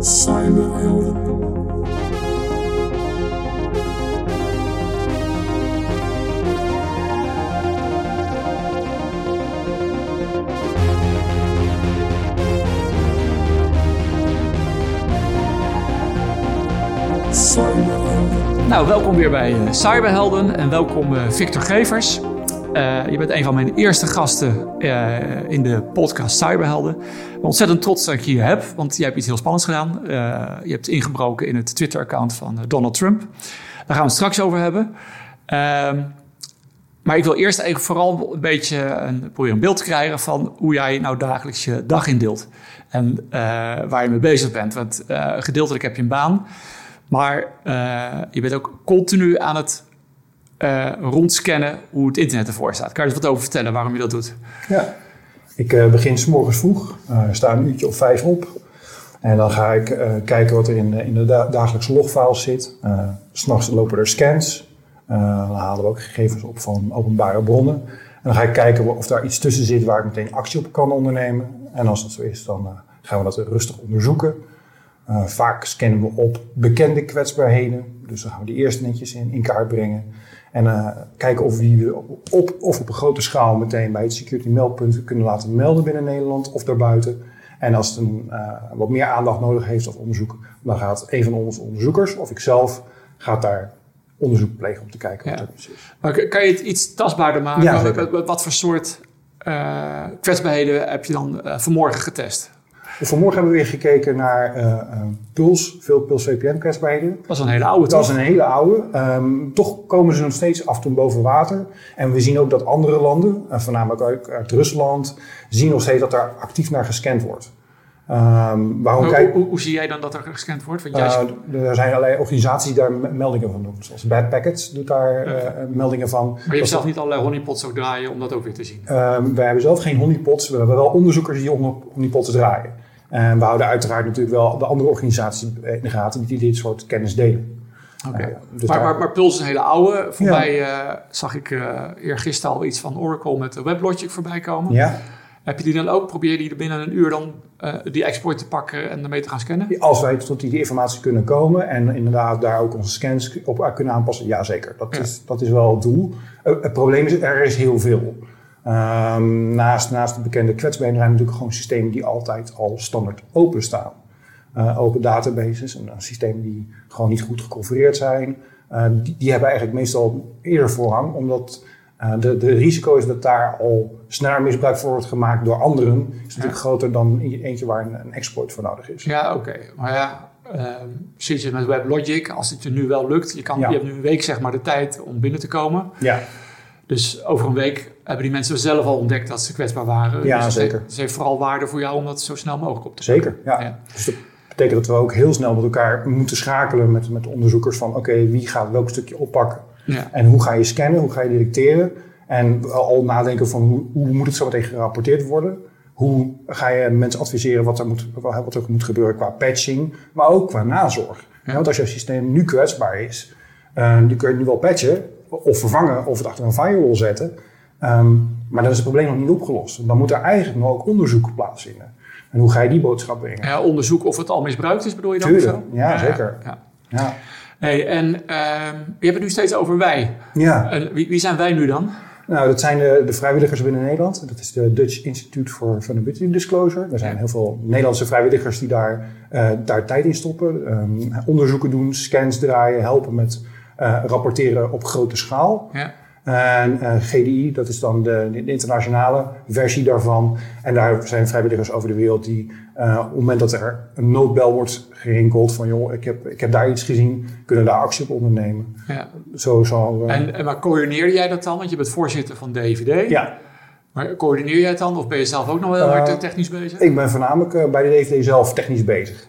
Cyberhelden. Nou, welkom weer bij eh, Cyberhelden en welkom eh, Victor Gevers. Eh, je bent een van mijn eerste gasten eh, in de podcast Cyberhelden. Ik ontzettend trots dat ik je heb, want jij hebt iets heel spannends gedaan. Eh, je hebt ingebroken in het Twitter-account van Donald Trump. Daar gaan we het straks over hebben. Ehm, maar ik wil eerst even vooral een beetje een, proberen een beeld te krijgen van hoe jij nou dagelijks je dag indeelt. En waar je mee bezig bent. Want gedeeltelijk heb je een baan. Maar je bent ook continu aan het eh, rondscannen hoe het internet ervoor staat. Kan je er wat over vertellen waarom je dat doet? Ja, ik eh, begin morgens vroeg, eh, sta een uurtje of vijf op. En dan ga ik kijken wat er in, in de da- dagelijkse logfiles zit. Uh, S'nachts lopen er scans. Dan halen we ook gegevens op van openbare bronnen. En dan ga ik kijken of daar iets tussen zit waar ik meteen actie op kan ondernemen. En als dat zo is, dan gaan we dat rustig onderzoeken. Vaak scannen we op bekende kwetsbaarheden. Dus dan gaan we die eerst netjes in, in kaart brengen. En eh, kijken of we die op, op, of op een grote schaal meteen bij het security meldpunt kunnen laten melden binnen Nederland of daarbuiten. En als het een, eh, wat meer aandacht nodig heeft of onderzoek, dan gaat een van onze onderzoekers of ik zelf gaat daar onderzoek plegen om te kijken wat Ja. er precies is. Maar kan je het iets tastbaarder maken? Ja, wat, wat, voor soort eh, kwetsbaarheden heb je dan vanmorgen getest? Vanmorgen hebben we weer gekeken naar eh, Puls, veel Puls VPN kwetsbaarheden. Dat was een hele oude Dat is een hele oude. Ehm, toch komen ze nog steeds af en toe boven water. En we zien ook dat andere landen, en voornamelijk ook uit Rusland, zien nog steeds dat daar actief naar gescand wordt. Ehm, waarom Hoe, kijk, hoe, hoe zie jij dan dat er gescand wordt? Want jij er zijn allerlei organisaties die daar me- meldingen van doen. Zoals Bad Packets doet daar meldingen van. maar je hebt zelf niet allerlei honeypots ook draaien om dat ook weer te zien. Ehm, wij hebben zelf geen honeypots. We hebben wel onderzoekers die honey- honeypots draaien. En we houden uiteraard natuurlijk wel de andere organisaties in de gaten die dit soort kennis delen. Eh, dus maar, daar- maar, maar Puls is een hele oude. Voor Ja. mij eh, zag ik eh eergisteren al iets van Oracle met de WebLogic voorbij komen. Ja, Heb je die dan ook? Probeer die er binnen een uur dan die export te pakken en ermee te gaan scannen? als wij tot die informatie kunnen komen en inderdaad daar ook onze scans op kunnen aanpassen, ja zeker. Dat, Ja. Is, dat is wel het doel. Het probleem is, er is heel veel. Ehm, naast, naast de bekende kwetsbaarheden zijn natuurlijk gewoon systemen die altijd al standaard openstaan. Eh open databases en eh, systemen die gewoon niet goed geconfigureerd zijn. eh, die, die hebben eigenlijk meestal eerder voorrang, omdat de, de risico is dat daar al sneller misbruik voor wordt gemaakt door anderen, is natuurlijk groter dan eentje waar een, een exploit voor nodig is. Ja, oké. Maar ja, ehm zit je met WebLogic, als het je nu wel lukt, je, kan, Ja. je hebt nu een week zeg maar de tijd om binnen te komen. Ja, Dus over een week hebben die mensen zelf al ontdekt dat ze kwetsbaar waren. Ja, dus zeker. Het heeft vooral waarde voor jou om dat zo snel mogelijk op te zeker. Ja. Ja. Dus dat betekent dat we ook heel snel met elkaar moeten schakelen met, met onderzoekers van oké, wie gaat welk stukje oppakken Ja. en hoe ga je scannen, hoe ga je detecteren en al nadenken van hoe, hoe moet het zo meteen gerapporteerd worden. Hoe ga je mensen adviseren wat er, moet, wat er moet gebeuren qua patching, maar ook qua nazorg. Ja. Want als jouw systeem nu kwetsbaar is, eh, die kun je nu wel patchen of vervangen of het achter een firewall zetten. Ehm, maar dan is het probleem nog niet opgelost. Dan moet er eigenlijk nog ook onderzoek plaatsvinden. En hoe ga je die boodschap brengen? Ja, onderzoek of het al misbruikt is, bedoel je dan? Tuurlijk, zo? ja, zeker. Ja. Ja. Hey, en ehm, je hebt het nu steeds over wij. ja. Wie, wie zijn wij nu dan? Nou, dat zijn de, de vrijwilligers binnen Nederland. Dat is de Dutch Institute for Vulnerability Disclosure. Er zijn Ja. heel veel Nederlandse vrijwilligers die daar, eh, daar tijd in stoppen. Ehm, onderzoeken doen, scans draaien, helpen met eh, rapporteren op grote schaal. Ja. En eh, GDI, dat is dan de, de internationale versie daarvan. En daar zijn vrijwilligers over de wereld die eh, op het moment dat er een noodbel wordt gerinkeld van joh, ik heb, ik heb daar iets gezien, kunnen daar actie op ondernemen. ja. Zo zal. eh, En, en maar coördineerde jij dat dan? Want je bent voorzitter van DVD. ja, Maar coördineer jij het dan? Of ben je zelf ook nog wel heel hard technisch bezig? Ik ben voornamelijk bij de DVD zelf technisch bezig.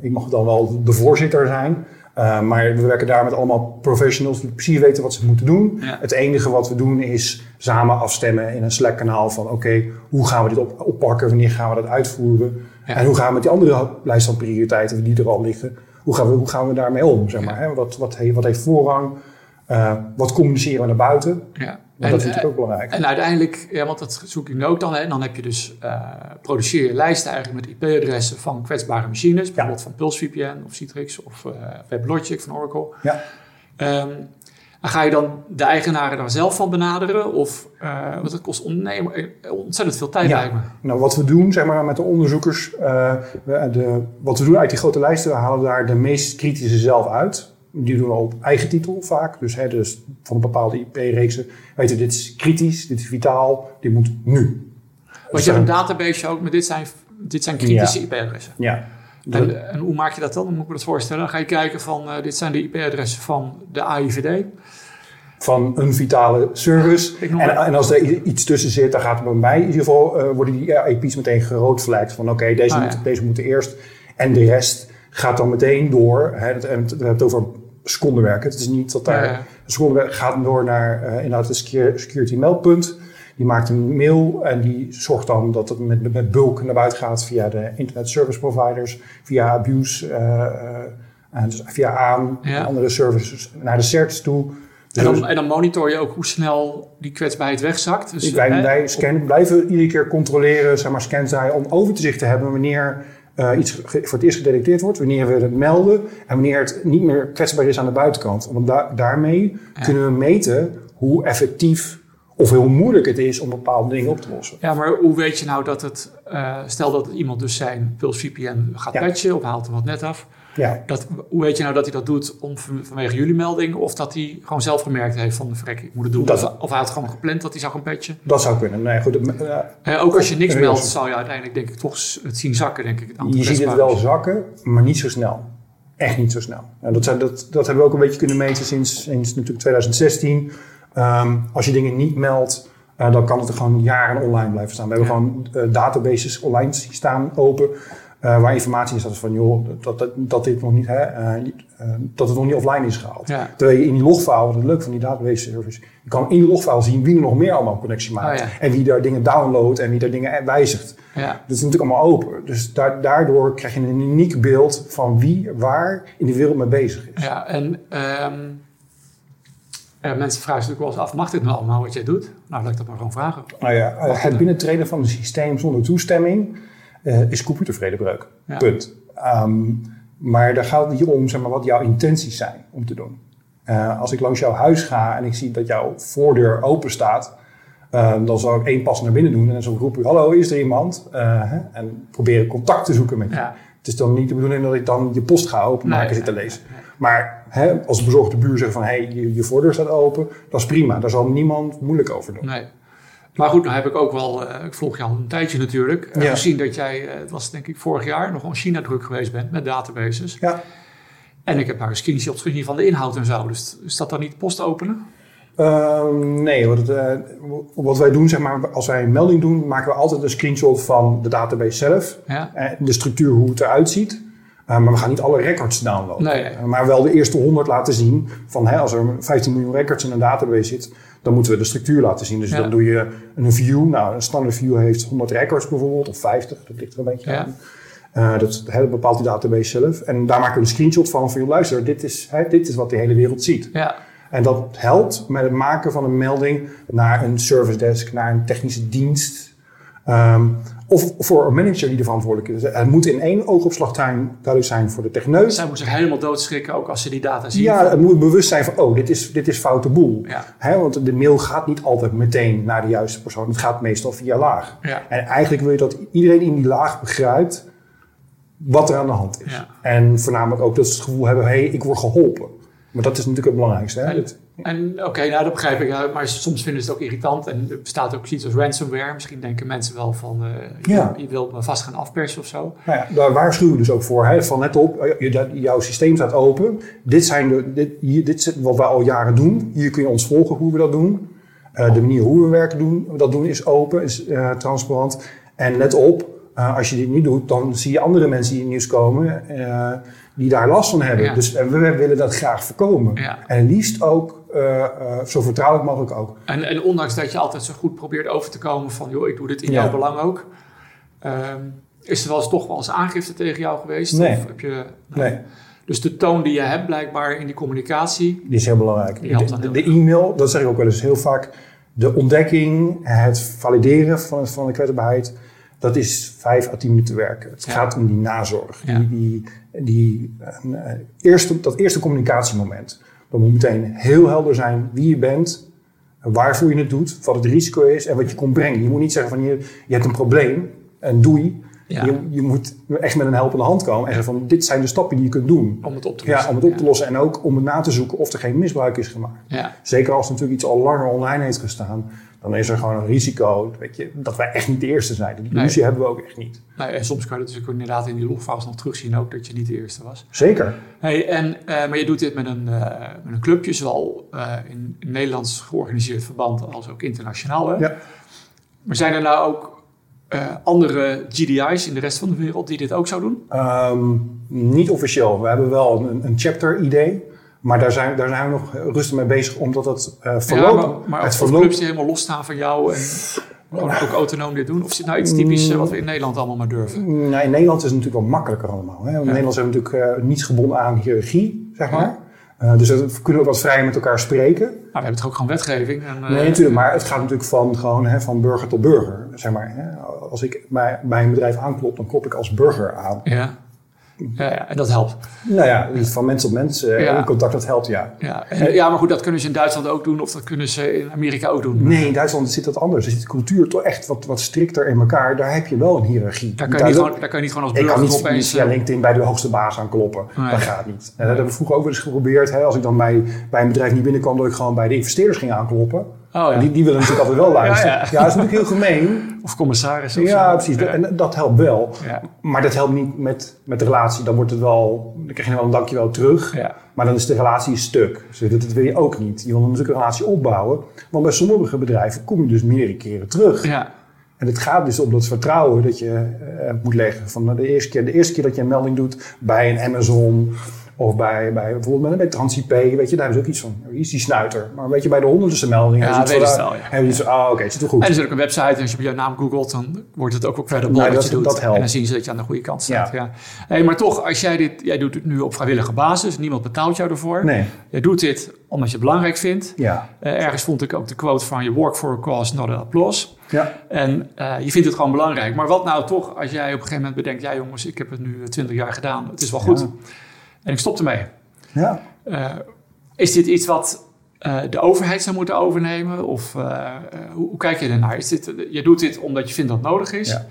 Ik mag dan wel de voorzitter zijn. Eh, maar we werken daar met allemaal professionals die precies weten wat ze moeten doen. Ja. Het enige wat we doen is samen afstemmen in een Slack-kanaal van... oké, hoe gaan we dit op, oppakken? Wanneer gaan we dat uitvoeren? Ja. En hoe gaan we met die andere lijst van prioriteiten die er al liggen... hoe gaan we, hoe gaan we daarmee om? Zeg maar, hè? Wat, wat, heeft, wat heeft voorrang? Eh, wat communiceren we naar buiten? Want dat is natuurlijk ook belangrijk. En uiteindelijk, ja, want dat zoek je nu ook dan. Hè, en dan heb je dus, uh, produceer je lijsten eigenlijk met IP-adressen van kwetsbare machines. Bijvoorbeeld ja. van PulseVPN of Citrix of uh, WebLogic van Oracle. Ja. Um, en ga je dan de eigenaren daar zelf van benaderen? Of, uh, want het kost ondernemer ontzettend veel tijd, ja. lijkt me. Nou, wat we doen, zeg maar, met de onderzoekers... Uh, de, wat we doen uit die grote lijsten, we halen daar de meest kritische zelf uit. Die doen we op eigen titel vaak. Dus, hè, dus van een bepaalde IP-reeksen weten we, dit is kritisch, dit is vitaal, dit moet nu. Want dus je hebt een database ook, maar dit zijn, dit zijn kritische ja. IP-adressen. Ja. En, en, hoe maak je dat dan? Dan moet ik me dat voorstellen. Dan ga je kijken van, uh, dit zijn de IP-adressen van de AIVD. Van een vitale service. En, en, als er iets tussen zit, dan gaat het bij mij in ieder geval, uh, worden die IP's meteen gerood vlekt. Van oké, okay, deze, Ah, moet, ja. deze moeten eerst. En de rest gaat dan meteen door. Hè, dat, en we hebben het over secondenwerk. Het is niet dat daar... Ja, secondenwerk gaat door naar uh, inderdaad een security meldpunt. Die maakt een mail en die zorgt dan dat het met, met bulk naar buiten gaat via de internet service providers, via abuse, uh, dus via aan, Ja. andere services naar de CERTs toe. En dan, en dan monitor je ook hoe snel die kwetsbaarheid wegzakt. Dus, wij, wij scannen, blijven iedere keer controleren, zeg maar, daar om overzicht te hebben wanneer uh, iets voor het eerst gedetecteerd wordt, wanneer we het melden en wanneer het niet meer kwetsbaar is aan de buitenkant. Want da- daarmee Ja. kunnen we meten hoe effectief of hoe moeilijk het is om bepaalde dingen op te lossen. Ja, maar hoe weet je nou dat het... eh, stel dat iemand dus zijn Pulse VPN gaat Ja. patchen of haalt er wat net af. Ja, Dat, hoe weet je nou dat hij dat doet om, van- vanwege jullie melding? Of dat hij gewoon zelf gemerkt heeft van... Vrek, ik moet het doen. Dat- of, of hij had gewoon gepland dat hij zou gaan patchen. dat zou kunnen. Nee, goed, uh, Eh, ook als je niks meldt, zal je uiteindelijk denk ik toch het zien zakken, denk ik. Het aantal Je ziet het wel zakken, maar niet zo snel. Echt niet zo snel. En dat, zijn, dat, dat hebben we ook een beetje kunnen meten sinds, sinds natuurlijk 2016. Ehm, als je dingen niet meldt, eh, dan kan het er gewoon jaren online blijven staan. We hebben Ja. gewoon eh, databases online staan open. Eh, waar informatie in staat van joh, dat, dat, dat dit nog niet, hè, eh, eh, dat het nog niet offline is gehaald. Ja. Terwijl je in die logfile, wat het leuk van die database service, je kan in die logfile zien wie er nog meer allemaal connectie maakt. Oh ja. En wie daar dingen downloadt en wie daar dingen wijzigt. Ja. Dat is natuurlijk allemaal open. Dus da- daardoor krijg je een uniek beeld van wie waar in de wereld mee bezig is. Ja, en ehm, eh, mensen vragen zich natuurlijk wel eens af, mag dit nou allemaal wat jij doet? Nou, laat ik dat maar gewoon vragen. Nou ja, het binnentreden van een systeem zonder toestemming eh, is computervredebreuk. Ja. Punt. Ehm, maar daar gaat het hier om zeg maar, wat jouw intenties zijn om te doen. Eh, als ik langs jouw huis ga en ik zie dat jouw voordeur open staat, eh, dan zal ik één pas naar binnen doen en dan zal ik roepen: Hallo, is er iemand? En proberen contact te zoeken met je. Ja. Het is dan niet de bedoeling dat ik dan je post ga openmaken en Nee, zitten nee, lezen. nee. Maar hè, als de bezorgde buur zegt van hé, hey, je, je voordeur staat open, dat is prima. Daar zal niemand moeilijk over doen. Maar goed, nou heb ik ook wel, eh, ik volg je al een tijdje natuurlijk, eh, Ja. gezien dat jij, eh, het was denk ik vorig jaar, nog in China druk geweest bent met databases. Ja. En ik heb daar screenshots gezien van de inhoud en zo. Dus is dat dan niet post openen? Ehm, nee, wat, het, wat wij doen, zeg maar, als wij een melding doen, maken we altijd een screenshot van de database zelf. Ja. Eh, de structuur, hoe het eruit ziet. Maar we gaan niet alle records downloaden. Nee, nee. Maar wel de eerste 100 laten zien. Van hè, als er 15 miljoen records in een database zit, dan moeten we de structuur laten zien. Dus Ja. dan doe je een view. Nou, een standaard view heeft 100 records bijvoorbeeld, of 50, dat ligt er een beetje aan. Eh, dat bepaalt die database zelf. En daar maken we een screenshot van. Van luister, dit is, hè, dit is wat de hele wereld ziet. Ja. En dat helpt met het maken van een melding naar een service desk, naar een technische dienst. Ehm, of voor een manager die er verantwoordelijk is. Het moet in één oogopslag duidelijk zijn voor de techneus. Zij moeten zich helemaal doodschrikken, ook als ze die data zien. Ja, het moet bewust zijn van, oh, dit is, dit is foute boel. Ja. Hè, want de mail gaat niet altijd meteen naar de juiste persoon. Het gaat meestal via laag. Ja. En eigenlijk wil je dat iedereen in die laag begrijpt wat er aan de hand is. Ja. En voornamelijk ook dat ze het gevoel hebben, hé, hey, ik word geholpen. Maar dat is natuurlijk het belangrijkste. Hè? En, oké, nou dat begrijp ik. Maar soms vinden ze het ook irritant. En er bestaat ook zoiets als ransomware. Misschien denken mensen wel van, eh, je, Ja. je wilt me vast gaan afpersen of zo. Nou ja, daar waarschuwen we dus ook voor. Hè? Van let op, dat- jouw systeem staat open. Dit, zijn de, dit, hier, dit is wat wij al jaren doen. Hier kun je ons volgen hoe we dat doen. Eh, de manier hoe we werken doen, dat doen is open, is eh, transparant. En let op, eh, als je dit niet doet, dan zie je andere mensen die in nieuws komen... eh, die daar last van hebben. Ja. Dus we willen dat graag voorkomen. En liefst ook eh, eh, zo vertrouwelijk mogelijk ook. En, en ondanks dat je altijd zo goed probeert over te komen van... joh, ik doe dit in Ja. jouw belang ook. ehm, is er wel eens toch wel eens aangifte tegen jou geweest? Nee. Of heb je, Nee. Dus de toon die je hebt blijkbaar in die communicatie... Die is heel belangrijk. Die de, e-mail, dat zeg ik ook wel eens heel vaak. de ontdekking, het valideren van, van de kwetsbaarheid, dat is vijf à tien minuten werken. Het Ja. gaat om die nazorg. Ja. Die, die, die, eh, eerste, dat eerste communicatiemoment. Dan moet meteen heel helder zijn wie je bent, waarvoor je het doet, wat het risico is en wat je komt brengen. Je moet niet zeggen van je, je hebt een probleem en doei. Ja. Je, je moet echt met een helpende hand komen en zeggen van dit zijn de stappen die je kunt doen. Om het op te lossen. Ja, om het op te lossen en ook om het na te zoeken of er geen misbruik is gemaakt. Ja. Zeker als natuurlijk iets al langer online heeft gestaan, dan is er gewoon een risico weet je, dat wij echt niet de eerste zijn. Die Nee. illusie hebben we ook echt niet. Nou, en soms kan je dat natuurlijk ook inderdaad in die logfiles nog terugzien ook, dat je niet de eerste was. Zeker. Hey, en, eh, maar je doet dit met een, eh, met een clubje, zowel eh, in, Nederlands georganiseerd verband als ook internationaal. Hè? Ja. Maar zijn er nou ook andere GDI's in de rest van de wereld die dit ook zo doen? Ehm, niet officieel. We hebben wel een, een chapter-idee. Maar daar zijn, daar zijn we nog rustig mee bezig, omdat het eh verloopt. Ja, maar, maar het verloopt clubs die helemaal losstaan van jou en gewoon ook autonoom dit doen? Of is dit nou iets typisch eh, wat we in Nederland allemaal maar durven? Nou, in Nederland is het natuurlijk wel makkelijker allemaal. Hè? In Nederland zijn we natuurlijk eh, niet gebonden aan hiërarchie, zeg maar. Dus we kunnen ook wat vrijer met elkaar spreken. Nou, we hebben toch ook gewoon wetgeving? En, Nee, natuurlijk. Maar het gaat natuurlijk van, gewoon, hè, van burger tot burger. Zeg maar, hè? Als ik bij, bij een bedrijf aanklop, dan klop ik als burger aan. Ja. Ja, ja, en dat helpt. Nou ja, van mens tot mens eh, Ja. in contact, dat helpt ja. Ja, en, ja, maar goed, dat kunnen ze in Duitsland ook doen of dat kunnen ze in Amerika ook doen. Nee, in Duitsland zit dat anders. Er zit de cultuur toch echt wat, wat strikter in elkaar. Daar heb je wel een hiërarchie. Daar kan, je niet gewoon, daar kan je niet gewoon als Ik burger kan niet opeens... via eh, LinkedIn bij de hoogste baas aan kloppen. Nee. Dat gaat niet. En dat hebben we vroeger ook wel eens geprobeerd. Hè? Als ik dan bij, bij een bedrijf niet binnenkwam, dat ik gewoon bij de investeerders ging aankloppen. Oh ja, Die, die willen natuurlijk altijd wel luisteren. Ja, Ja, ja. dat is natuurlijk heel gemeen. of commissaris of Ja, zo. precies. Ja. En dat helpt wel. Ja. Maar dat helpt niet met, met de relatie. Dan wordt het wel, dan krijg je wel een dankjewel terug. Ja. Maar dan is de relatie stuk. Dus dat, dat wil je ook niet. Je wil natuurlijk een relatie opbouwen. Want bij sommige bedrijven kom je dus meerdere keren terug. Ja. En het gaat dus om dat vertrouwen dat je eh, moet leggen. Van de, eerste keer, de eerste keer dat je een melding doet bij een Amazon of bij, bij bijvoorbeeld bij TransIP, weet je, daar hebben ze ook iets van. Is die snuiter? Maar weet je, bij de honderdste meldingen Ja, weet van, wel, ja. hebben ze iets van, ah, oké, het zit wel goed. En er zit ook een website en als je jouw naam googelt, dan wordt het ook wel credible Nou, wat je doet. dat helpt. En dan zien ze dat je aan de goede kant staat. Ja. Ja. Hey, maar toch, als jij dit, jij doet het nu op vrijwillige basis, niemand betaalt jou ervoor. Nee, Jij doet dit omdat je het belangrijk vindt. ja. Eh, ergens vond ik ook de quote van je work for a cause, not a applause. Ja, En eh, je vindt het gewoon belangrijk. Maar wat nou toch, als jij op een gegeven moment bedenkt, ja jongens, ik heb het nu twintig jaar gedaan, het is wel goed. Ja. En ik stop ermee. ja. Eh, is dit iets wat eh, de overheid zou moeten overnemen? Of eh, hoe, hoe kijk je ernaar? Is dit, je doet dit omdat je vindt dat het nodig is. Ja.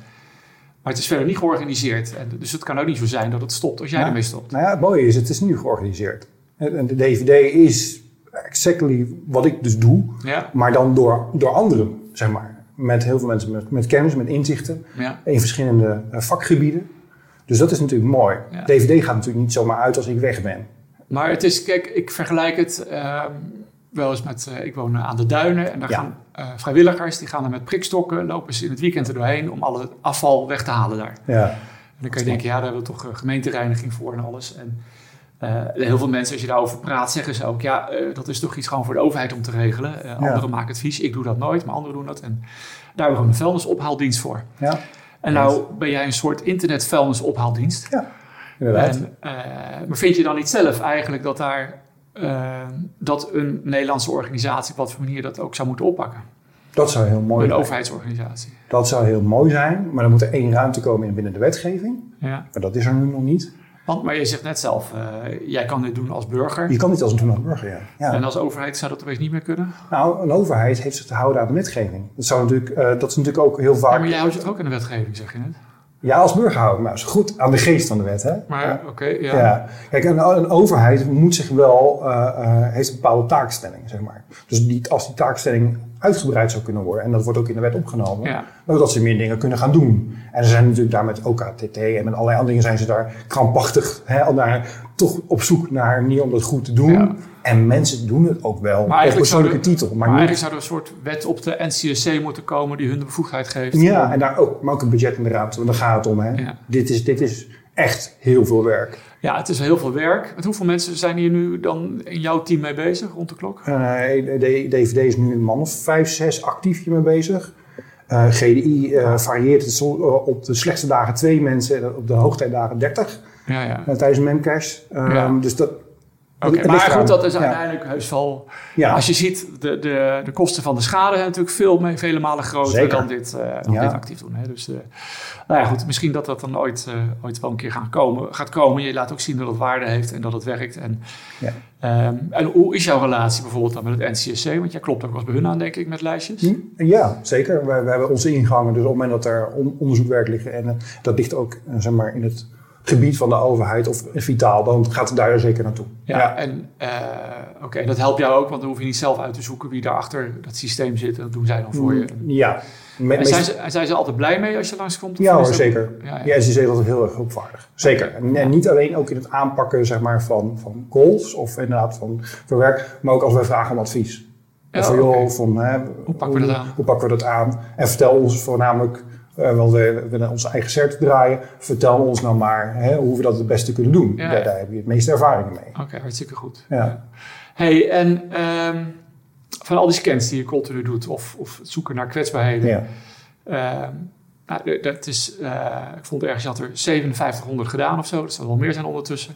Maar het is verder niet georganiseerd. En dus het kan ook niet zo zijn dat het stopt als jij Ja. ermee stopt. Nou ja, het mooie is, het is nu georganiseerd. En de DVD is exactly wat ik dus doe, Ja, maar dan door, door anderen, zeg maar. Met heel veel mensen met, met kennis, met inzichten. in verschillende vakgebieden. Dus dat is natuurlijk mooi. Ja. DVD gaat natuurlijk niet zomaar uit als ik weg ben. maar het is, kijk, ik vergelijk het ehm, wel eens met, eh, ik woon aan de duinen en daar Ja. gaan eh, vrijwilligers, die gaan er met prikstokken, lopen ze in het weekend er doorheen om alle afval weg te halen daar. Ja, En dan kan je denken, ja, daar hebben we toch eh, gemeentereiniging voor en alles. En eh, heel veel mensen, als je daarover praat, zeggen ze ook, ja, eh, dat is toch iets gewoon voor de overheid om te regelen. Eh, Anderen maken het vies, ik doe dat nooit, maar anderen doen dat. En daar hebben we gewoon een vuilnisophaaldienst voor. ja, En nou ben jij een soort internet vuilnisophaaldienst. ja inderdaad. En, eh, maar vind je dan niet zelf eigenlijk dat daar eh, dat een Nederlandse organisatie op wat voor manier dat ook zou moeten oppakken? dat zou heel mooi Een zijn. overheidsorganisatie. Dat zou heel mooi zijn, maar dan moet er één ruimte komen in binnen de wetgeving. Ja. Maar dat is er nu nog niet. Want, maar je zegt net zelf, eh, jij kan dit doen als burger. Je kan niet als een doen als burger, ja. ja. En als overheid zou dat opeens niet meer kunnen? Nou, een overheid heeft zich te houden aan de wetgeving. Dat, zou natuurlijk, eh, dat is natuurlijk ook heel Ja, vaak... maar jij houdt je ook aan de wetgeving, zeg je net? Ja, als burger hou ik dus goed aan de geest van de wet, hè. Maar oké, ja. Ja. Kijk, een, een overheid moet zich wel, eh, heeft een bepaalde taakstelling, zeg maar. Dus die, als die taakstelling uitgebreid zou kunnen worden, en dat wordt ook in de wet opgenomen, Ja. dan dat ze meer dingen kunnen gaan doen. En ze zijn natuurlijk daar met OKTT en met allerlei andere dingen zijn ze daar krampachtig, hè, al naar, toch op zoek naar een manier om dat goed te doen. Ja. En mensen doen het ook wel op eigenlijk zou persoonlijke er- titel. Maar, Maar, niet, eigenlijk zou er een soort wet op de NCSC moeten komen die hun de bevoegdheid geeft. ja, om- en daar ook, maar ook een budget in de ruimte, want daar gaat het om. Hè. Ja. Dit, is, dit is echt heel veel werk. Ja, het is heel veel werk. Met hoeveel mensen zijn hier nu dan in jouw team mee bezig rond de klok? Eh, de DVD is nu een man of vijf, zes actief hiermee bezig. Eh, GDI eh, varieert het eh, op de slechtste dagen twee mensen en op de hoogtijdagen 30 Ja, ja. eh, tijdens een memcache. Ehm, Ja. Dus dat, Maar goed, dat is Ja. uiteindelijk heus wel... Ja. Als je ziet, de, de, de kosten van de schade zijn natuurlijk veel, vele malen groter Zeker. dan dit, eh, dan Ja. dit actief doen. Hè? Dus eh, nou ja, goed, misschien dat dat dan ooit, eh, ooit wel een keer gaan komen, gaat komen. Je laat ook zien dat het waarde heeft en dat het werkt. En, Ja. ehm, en hoe is jouw relatie bijvoorbeeld dan met het NCSC? Want jij klopt ook wel bij hun aan, denk ik, met lijstjes. Hm? Ja, zeker. We, we hebben onze ingangen. Dus op het moment dat er on- onderzoekwerk ligt, en dat ligt ook zeg maar, in het gebied van de overheid of vitaal, dan gaat het daar zeker naartoe. Ja, en eh, oké, dat helpt jou ook, want dan hoef je niet zelf uit te zoeken wie daar achter dat systeem zit. En dat doen zij dan voor je. Ja. Me- En zijn ze, zijn ze altijd blij mee als je langskomt? Ja hoor, zeker. Ja, ja. Ja, SEC is altijd heel erg hulpvaardig. Zeker. En, en niet alleen ook in het aanpakken zeg maar, van, van calls of inderdaad van verwerk, maar ook als wij vragen om advies. Ja, Of van, joh, van, hè, Hoe pakken we dat aan? Hoe pakken we dat aan? En vertel ons voornamelijk, eh wel we willen onze eigen cert draaien, vertel ons nou maar hè, hoe we dat het beste kunnen doen. Ja, daar, heb je het meeste ervaringen mee. Oké, hartstikke goed. Ja. Hey, en ehm, van al die scans die je continu doet, of, of het zoeken naar kwetsbaarheden. Ja. ehm, nou, dat is, eh, ik vond ergens, je had er 5700 gedaan of zo. Dat zal wel meer zijn ondertussen.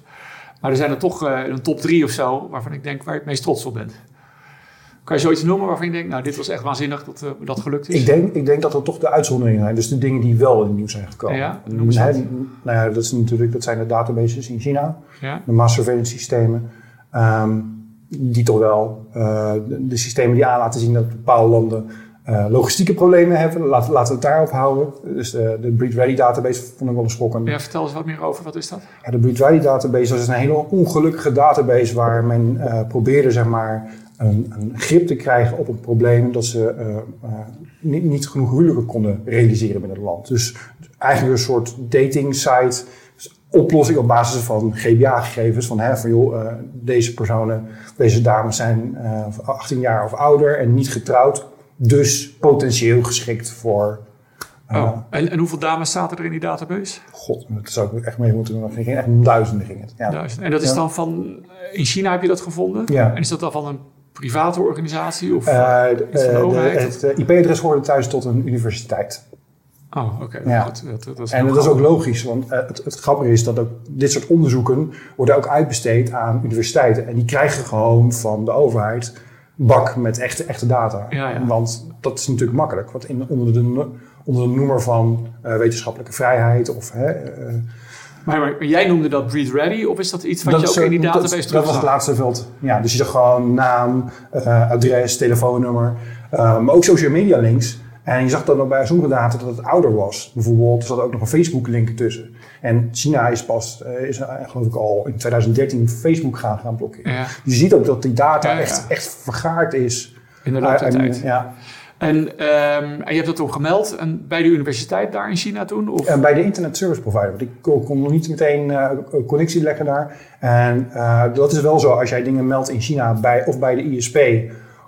Maar er zijn er toch eh, een top 3 of zo, waarvan ik denk waar je het meest trots op bent. Kan je zoiets noemen waarvan je denkt, nou, dit was echt waanzinnig dat eh, dat gelukt is? Ik denk, ik denk dat dat toch de uitzonderingen zijn. Dus de dingen die wel in het nieuws zijn gekomen. Ja, noem eens Hè, wat. nou ja, dat, is natuurlijk, dat zijn de databases in China. Ja? de mass surveillance systemen, ehm, die toch wel eh, de, de systemen die aan laten zien dat bepaalde landen eh, logistieke problemen hebben. Laten, laten we het daarop houden. Dus de, de Breed Ready database vond ik wel een schokkend. ja, vertel eens wat meer over, wat is dat? Ja, de Breed Ready database dat is een hele ongelukkige database waar men probeerde zeg maar, een, een grip te krijgen op een probleem dat ze eh, eh, niet, niet genoeg huwelijken konden realiseren binnen het land. Dus eigenlijk een soort dating site, dus oplossing op basis van GBA-gegevens. Van, hè, van joh, eh, deze personen, deze dames zijn eh, 18 jaar of ouder en niet getrouwd. Dus potentieel geschikt voor. oh. en, en hoeveel dames zaten er in die database? God, dat zou ik echt mee moeten doen. Ging echt duizenden ging het. Ja. Duizend. En dat is Ja. dan van, in China heb je dat gevonden? Ja. En is dat dan van een private organisatie? Of, Iets van de overheid? het IP-adres hoorde thuis tot een universiteit. oh, oké. Ja. Dat, En dat is ook logisch, want het, het grappige is dat ook dit soort onderzoeken worden ook uitbesteed aan universiteiten. En die krijgen gewoon van de overheid bak met echte, echte data. Ja, ja. Want dat is natuurlijk makkelijk. Want in, onder, de, onder de noemer van wetenschappelijke vrijheid of... Hè, Maar, maar jij noemde dat Breed Ready, of is dat iets wat dat je ook in die eh, dat- database Dat, terug was het laatste veld. Ja, dus je zag gewoon naam, eh, adres, telefoonnummer, eh, maar ook social media links. En je zag dan ook bij sommige data dat het ouder was. Bijvoorbeeld, er zat ook nog een Facebook-link tussen. En China is pas, eh, is eh, geloof ik al in 2013 Facebook gaan, gaan blokkeren. Ja, Je ziet ook dat die data Ja, ja. Echt, echt vergaard is. in de Eh, en, tijd. ja. En, en je hebt dat toen gemeld en bij de universiteit daar in China toen? Of? En bij de internet service provider, want ik kon, nog niet meteen eh, connectie leggen daar. En eh, dat is wel zo, als jij dingen meldt in China bij, of bij de ISP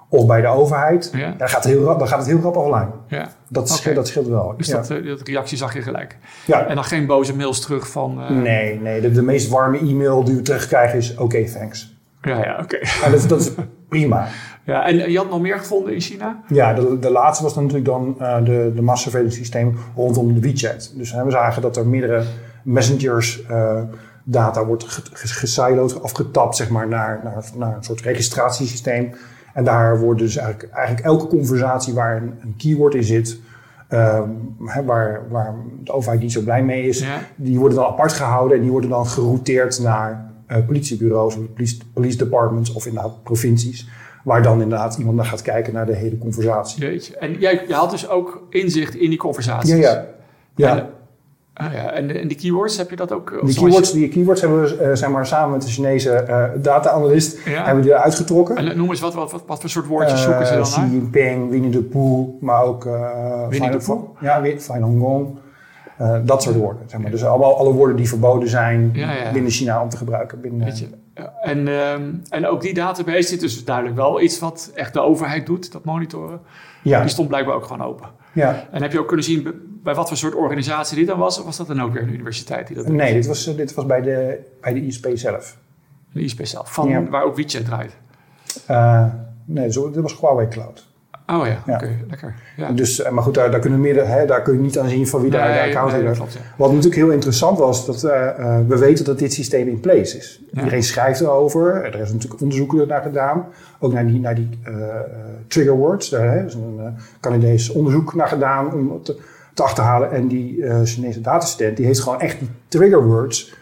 of bij de overheid, Ja. dan, gaat het heel, rap- dan gaat het heel rap offline. Ja. Dat, scheelt, dat scheelt wel. Dus ja. dat, eh, dat reactie zag je gelijk. ja. En dan geen boze mails terug van... eh, Nee, nee de, de meest warme e-mail die we terugkrijgen is oké, thanks. Ja, ja, oké. Dat, dat is prima. Ja, en je had nog meer gevonden in China? Ja, de, de laatste was dan natuurlijk dan eh, de, de mass surveillance systeem rondom de WeChat. Dus hè, we zagen dat er meerdere messengers eh, data wordt ge- ge- gesiloed, afgetapt zeg maar, naar, naar, naar een soort registratiesysteem. En daar wordt dus eigenlijk, eigenlijk elke conversatie waar een, een keyword in zit, ehm, hè, waar, waar de overheid niet zo blij mee is, Ja. die worden dan apart gehouden en die worden dan gerouteerd naar eh, politiebureaus, of police, police departments of inderdaad provincies. Waar dan inderdaad iemand naar gaat kijken naar de hele conversatie. Jeetje. En jij je had dus ook inzicht in die conversaties? Ja, ja. ja. En, ah, ja. en, en die keywords, heb je dat ook? of Die keywords, je- die keywords hebben we eh, zeg maar, samen met de Chinese eh, data-analyst Ja. hebben we die eruit getrokken. En noem eens, wat, wat, wat, wat voor soort woordjes zoeken ze Eh, dan Xi naar? Jinping, Winnie de Pooh, maar ook... eh Winnie de Pooh? Ja. Eh, dat soort woorden. Zeg maar. Dus allemaal alle woorden die verboden zijn Ja, ja. binnen China om te gebruiken. Binnen, Weet je. En, ehm, en ook die database zit dus duidelijk wel iets wat echt de overheid doet, dat monitoren. ja, Die stond blijkbaar ook gewoon open. ja. En heb je ook kunnen zien bij- wat voor soort organisatie dit dan was? Of was dat dan ook weer een universiteit die dat? Nee, dit was, eh, dit was bij, de, bij de ISP zelf. Een ISP zelf, van Ja. waar ook WeChat draait. Eh, nee, zo, dit was Huawei Cloud. Oh ja, Ja. oké, lekker. Ja. Dus, eh, maar goed, daar, daar, kunnen we meer, hè, daar kun je niet aan zien van wie daar de account nee, heeft. ja. Wat natuurlijk heel interessant was, dat eh, eh, we weten dat dit systeem in place is. Iedereen schrijft erover. Er is natuurlijk onderzoek naar gedaan. Ook naar die, naar die trigger words. Daar hè, is een uh, Canadees onderzoek naar gedaan om het te, te achterhalen. En die Chinese datastent, die heeft gewoon echt die trigger words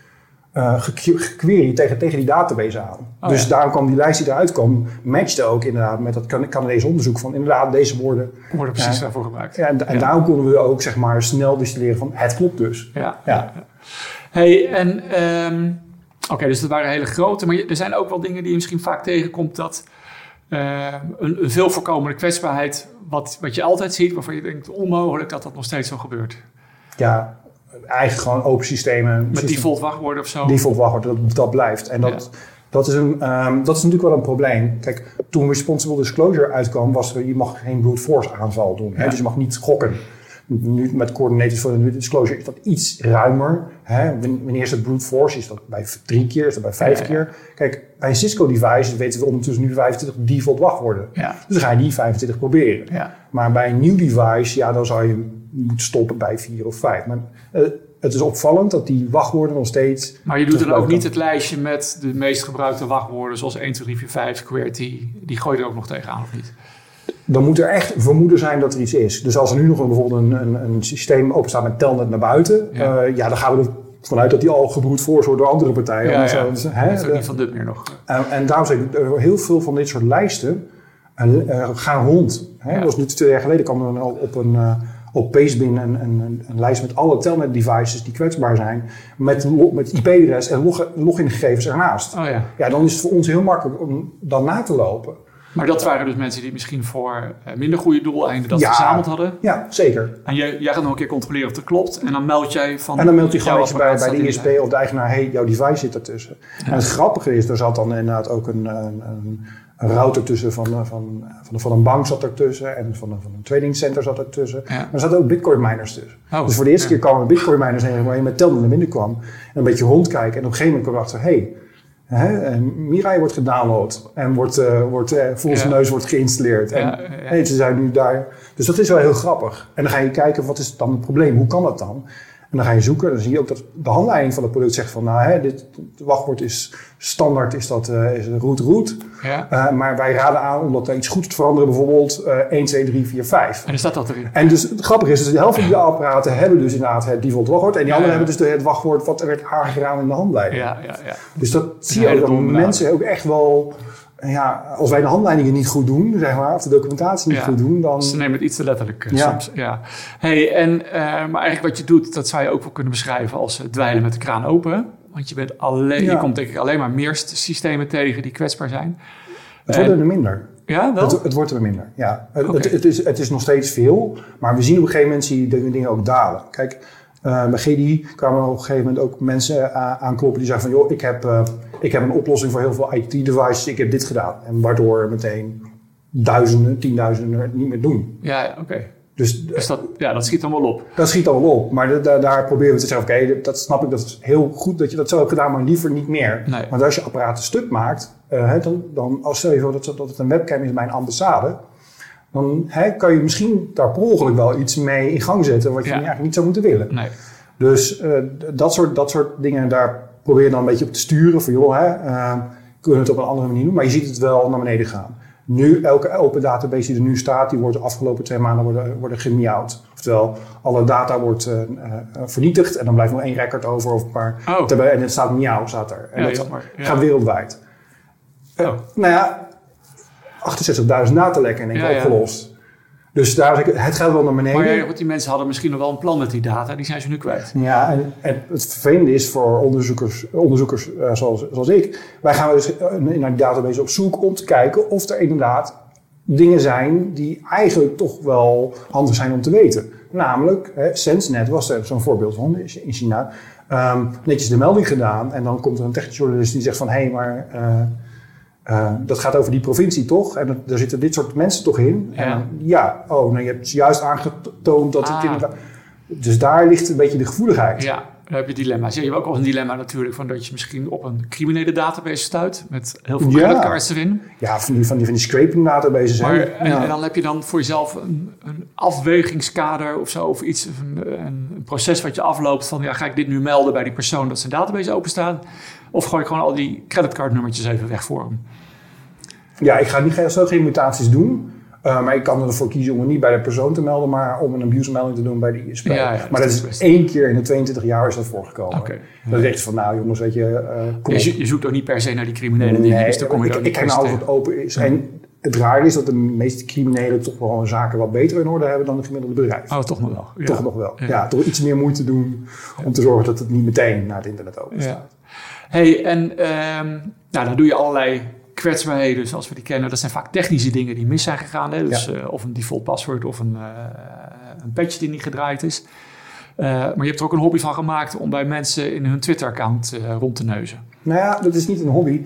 geque- gequeried tegen, tegen die database aan. Oh, dus ja. daarom kwam die lijst die eruit kwam, matchte ook inderdaad met dat Can- Canadese onderzoek van inderdaad deze woorden. Worden precies Ja. daarvoor gebruikt. Ja, en, daarom konden we ook zeg maar snel distilleren van het klopt dus. Ja. Ja. Hey, en ehm, oké, dus dat waren hele grote, maar er zijn ook wel dingen die je misschien vaak tegenkomt dat eh, een, een veel voorkomende kwetsbaarheid, wat, wat je altijd ziet, waarvan je denkt onmogelijk dat dat nog steeds zo gebeurt. Ja, eigenlijk gewoon open systemen. Met default wachtwoorden of zo. default wachtwoord, dat, dat blijft. En dat, dat, is een, ehm, dat is natuurlijk wel een probleem. Kijk, toen responsible disclosure uitkwam, was er, je mag geen brute force aanval doen. Hè? Ja. Dus je mag niet gokken. Nu met coordinators for the disclosure is dat iets ruimer. Hè? Wanneer is het brute force? Is dat bij drie keer? Is dat bij vijf Ja, keer? Kijk, bij een Cisco device weten we ondertussen nu 25 default wachtwoorden. Dus dan ga je die 25 proberen. Maar bij een nieuw device, ja, dan zou je moeten stoppen bij vier of vijf. Maar eh, het is opvallend dat die wachtwoorden nog steeds... Maar je doet dan ook niet het lijstje met de meest gebruikte wachtwoorden, zoals 1, 2, 3, 4, 5, QWERTY. Die gooi je er ook nog tegenaan, of niet? Dan moet er echt vermoeden zijn dat er iets is. Dus als er nu nog een, bijvoorbeeld een, een, een systeem openstaat met telnet naar buiten... Ja. Ja, ja dan gaan we ervan uit dat die al gebroed voor wordt door andere partijen. Ja, hè, Dat is ook niet van dit meer nog. en, en daarom zeg ik, er heel veel van dit soort lijsten eh, eh, gaan rond. Hè? Ja. Dat was nu twee jaar geleden kwam er een- op een... eh, op Pastebin een, een, een, lijst met alle telnet devices die kwetsbaar zijn. Met, met IP-adres en log, logingegevens ernaast. Oh ja. Ja, dan is het voor ons heel makkelijk om dan na te lopen. Maar dat waren dus mensen die misschien voor eh, minder goede doeleinden dat Ja. verzameld hadden. Ja, zeker. En jij, jij gaat nog een keer controleren of het klopt. En dan meld jij van... En dan meldt hij jouw gewoon dat je bij, bij de ISP of de eigenaar, hey, jouw device zit ertussen. En het grappige is, er zat dan inderdaad ook een, een, een, een router tussen van, eh, van, van, van een bank zat ertussen en van, een- van een tradingcenter zat ertussen. Ja. Maar er zaten ook bitcoin miners tussen. Oh, dus voor de eerste ja. keer kwamen bitcoin miners heen waar je met telden naar binnen kwam. En een beetje rondkijken en op een gegeven moment kwam je achter, hey, hè, en Mirai wordt gedownload en wordt, eh, wordt eh, onze Ja. neus wordt geïnstalleerd. En hey, ze zijn nu daar. Dus dat is wel heel grappig. En dan ga je kijken, wat is dan het probleem? Hoe kan dat dan? En dan ga je zoeken. Dan zie je ook dat de handleiding van het product zegt van... nou, hè, dit het wachtwoord is standaard, is dat eh, is root root. Ja. Eh, maar wij raden aan om dat iets goed te veranderen. Bijvoorbeeld eh 1, 2, 3, 4, 5. En dan staat dat erin. En dus het grappige is, dus de helft van die apparaten hebben dus inderdaad het default wachtwoord. En die anderen hebben dus de- het wachtwoord wat er werd aangedaan in de handleiding. Ja, ja, ja. Dus dat zie je ook dat mensen ook echt wel... Ja, als wij de handleidingen niet goed doen, zeg maar, of de documentatie niet Ja. goed doen, dan... Ze nemen het iets te letterlijk eh, Ja. soms. Ja. Hey, en, eh, maar eigenlijk wat je doet, dat zou je ook wel kunnen beschrijven als eh, dweilen met de kraan open. Want je, bent alleen, Ja. je komt denk ik alleen maar meer st- systemen tegen die kwetsbaar zijn. Het wordt er minder. Ja, wel? Het, het wordt er minder, ja. Het, het, het is, het is nog steeds veel, maar we zien op een gegeven moment de dingen ook dalen. Kijk, eh, bij GDI kwamen op een gegeven moment ook mensen aankloppen die zeggen van... joh, ik heb, eh, ik heb een oplossing voor heel veel IT-devices, ik heb dit gedaan. En waardoor meteen duizenden, tienduizenden het niet meer doen. Ja, ja, oké. Dus Dus dat, ja, dat schiet dan wel op. dat schiet al wel op. Maar da- da- daar proberen we te zeggen, oké, dat snap ik, dat is heel goed dat je dat zo hebt gedaan, maar liever niet meer. Nee. Want als je apparaten stuk maakt, eh, dan, dan als stel je voor dat, dat het een webcam is bij een ambassade, dan kan je misschien daar per ongeluk wel iets mee in gang zetten wat je Ja. eigenlijk niet zou moeten willen. Nee. Dus eh, dat, soort, dat soort dingen, daar probeer je dan een beetje op te sturen. Van joh, hè, eh, kunnen we het op een andere manier doen. Maar je ziet het wel naar beneden gaan. Nu, elke open database die er nu staat, die wordt de afgelopen twee maanden worden, worden gemiauwd. Oftewel, alle data wordt eh, vernietigd en dan blijft nog één record over of een paar. Oh. En het staat miauw, staat er. En Ja, dat gaat wereldwijd. Oh. Nou ja, 68.000 datalekken in één keer opgelost. Dus daar het gaat wel naar beneden. Maar ja, die mensen hadden misschien nog wel een plan met die data. Die zijn ze nu kwijt. Ja, en, en het vervelende is voor onderzoekers, onderzoekers eh, zoals, zoals ik, wij gaan dus naar die database op zoek om te kijken of er inderdaad dingen zijn die eigenlijk toch wel handig zijn om te weten. Namelijk, hè, SenseNet was er zo'n voorbeeld van in China. Ehm, netjes de melding gedaan en dan komt er een technisch journalist die zegt van hé, hey, maar eh, eh, dat gaat over die provincie toch? En dat- daar zitten dit soort mensen toch in? Ja. En ja, oh, nou, je hebt juist aangetoond dat het Ah. inderdaad... Dus daar ligt een beetje de gevoeligheid. Ja, dan heb je dilemma's. Ja, je hebt ook wel een dilemma natuurlijk van dat je misschien op een criminele database stuit met heel veel Ja. creditcards erin. Ja, van die, van die, van die scraping databases. Maar, en, Ja. en dan heb je dan voor jezelf een, een afwegingskader of zo, of iets, of een, een, een proces wat je afloopt van, ja, ga ik dit nu melden bij die persoon dat zijn database openstaat? Of gooi ik gewoon al die creditcardnummertjes even weg voor hem? Ja, ik ga niet zo geen mutaties doen. eh, maar ik kan ervoor kiezen om het niet bij de persoon te melden, maar om een abuse-melding te doen bij de ISP. Ja, ja, maar dat dat is één keer in de 22 jaar is dat voorgekomen. Dan denk je van, nou jongens, weet je, eh kom Je, zoekt ook niet per se naar die criminele dingen, dus dan kom je ik, ik kijk naar se alles wat open is. En het raar is dat de meeste criminelen toch wel hun zaken wat beter in orde hebben dan het gemiddelde bedrijf. Oh, toch nog wel. Toch nog wel. Ja. Toch iets meer moeite doen om te zorgen dat het niet meteen naar het internet open staat. Hey, en ehm, nou, dan doe je allerlei kwetsbaarheden zoals we die kennen. Dat zijn vaak technische dingen die mis zijn gegaan. Hè? Dus Ja. eh, of een default paswoord of een, eh, een patch die niet gedraaid is. Eh, maar je hebt er ook een hobby van gemaakt om bij mensen in hun Twitter-account rond te neuzen. Nou ja, dat is niet een hobby.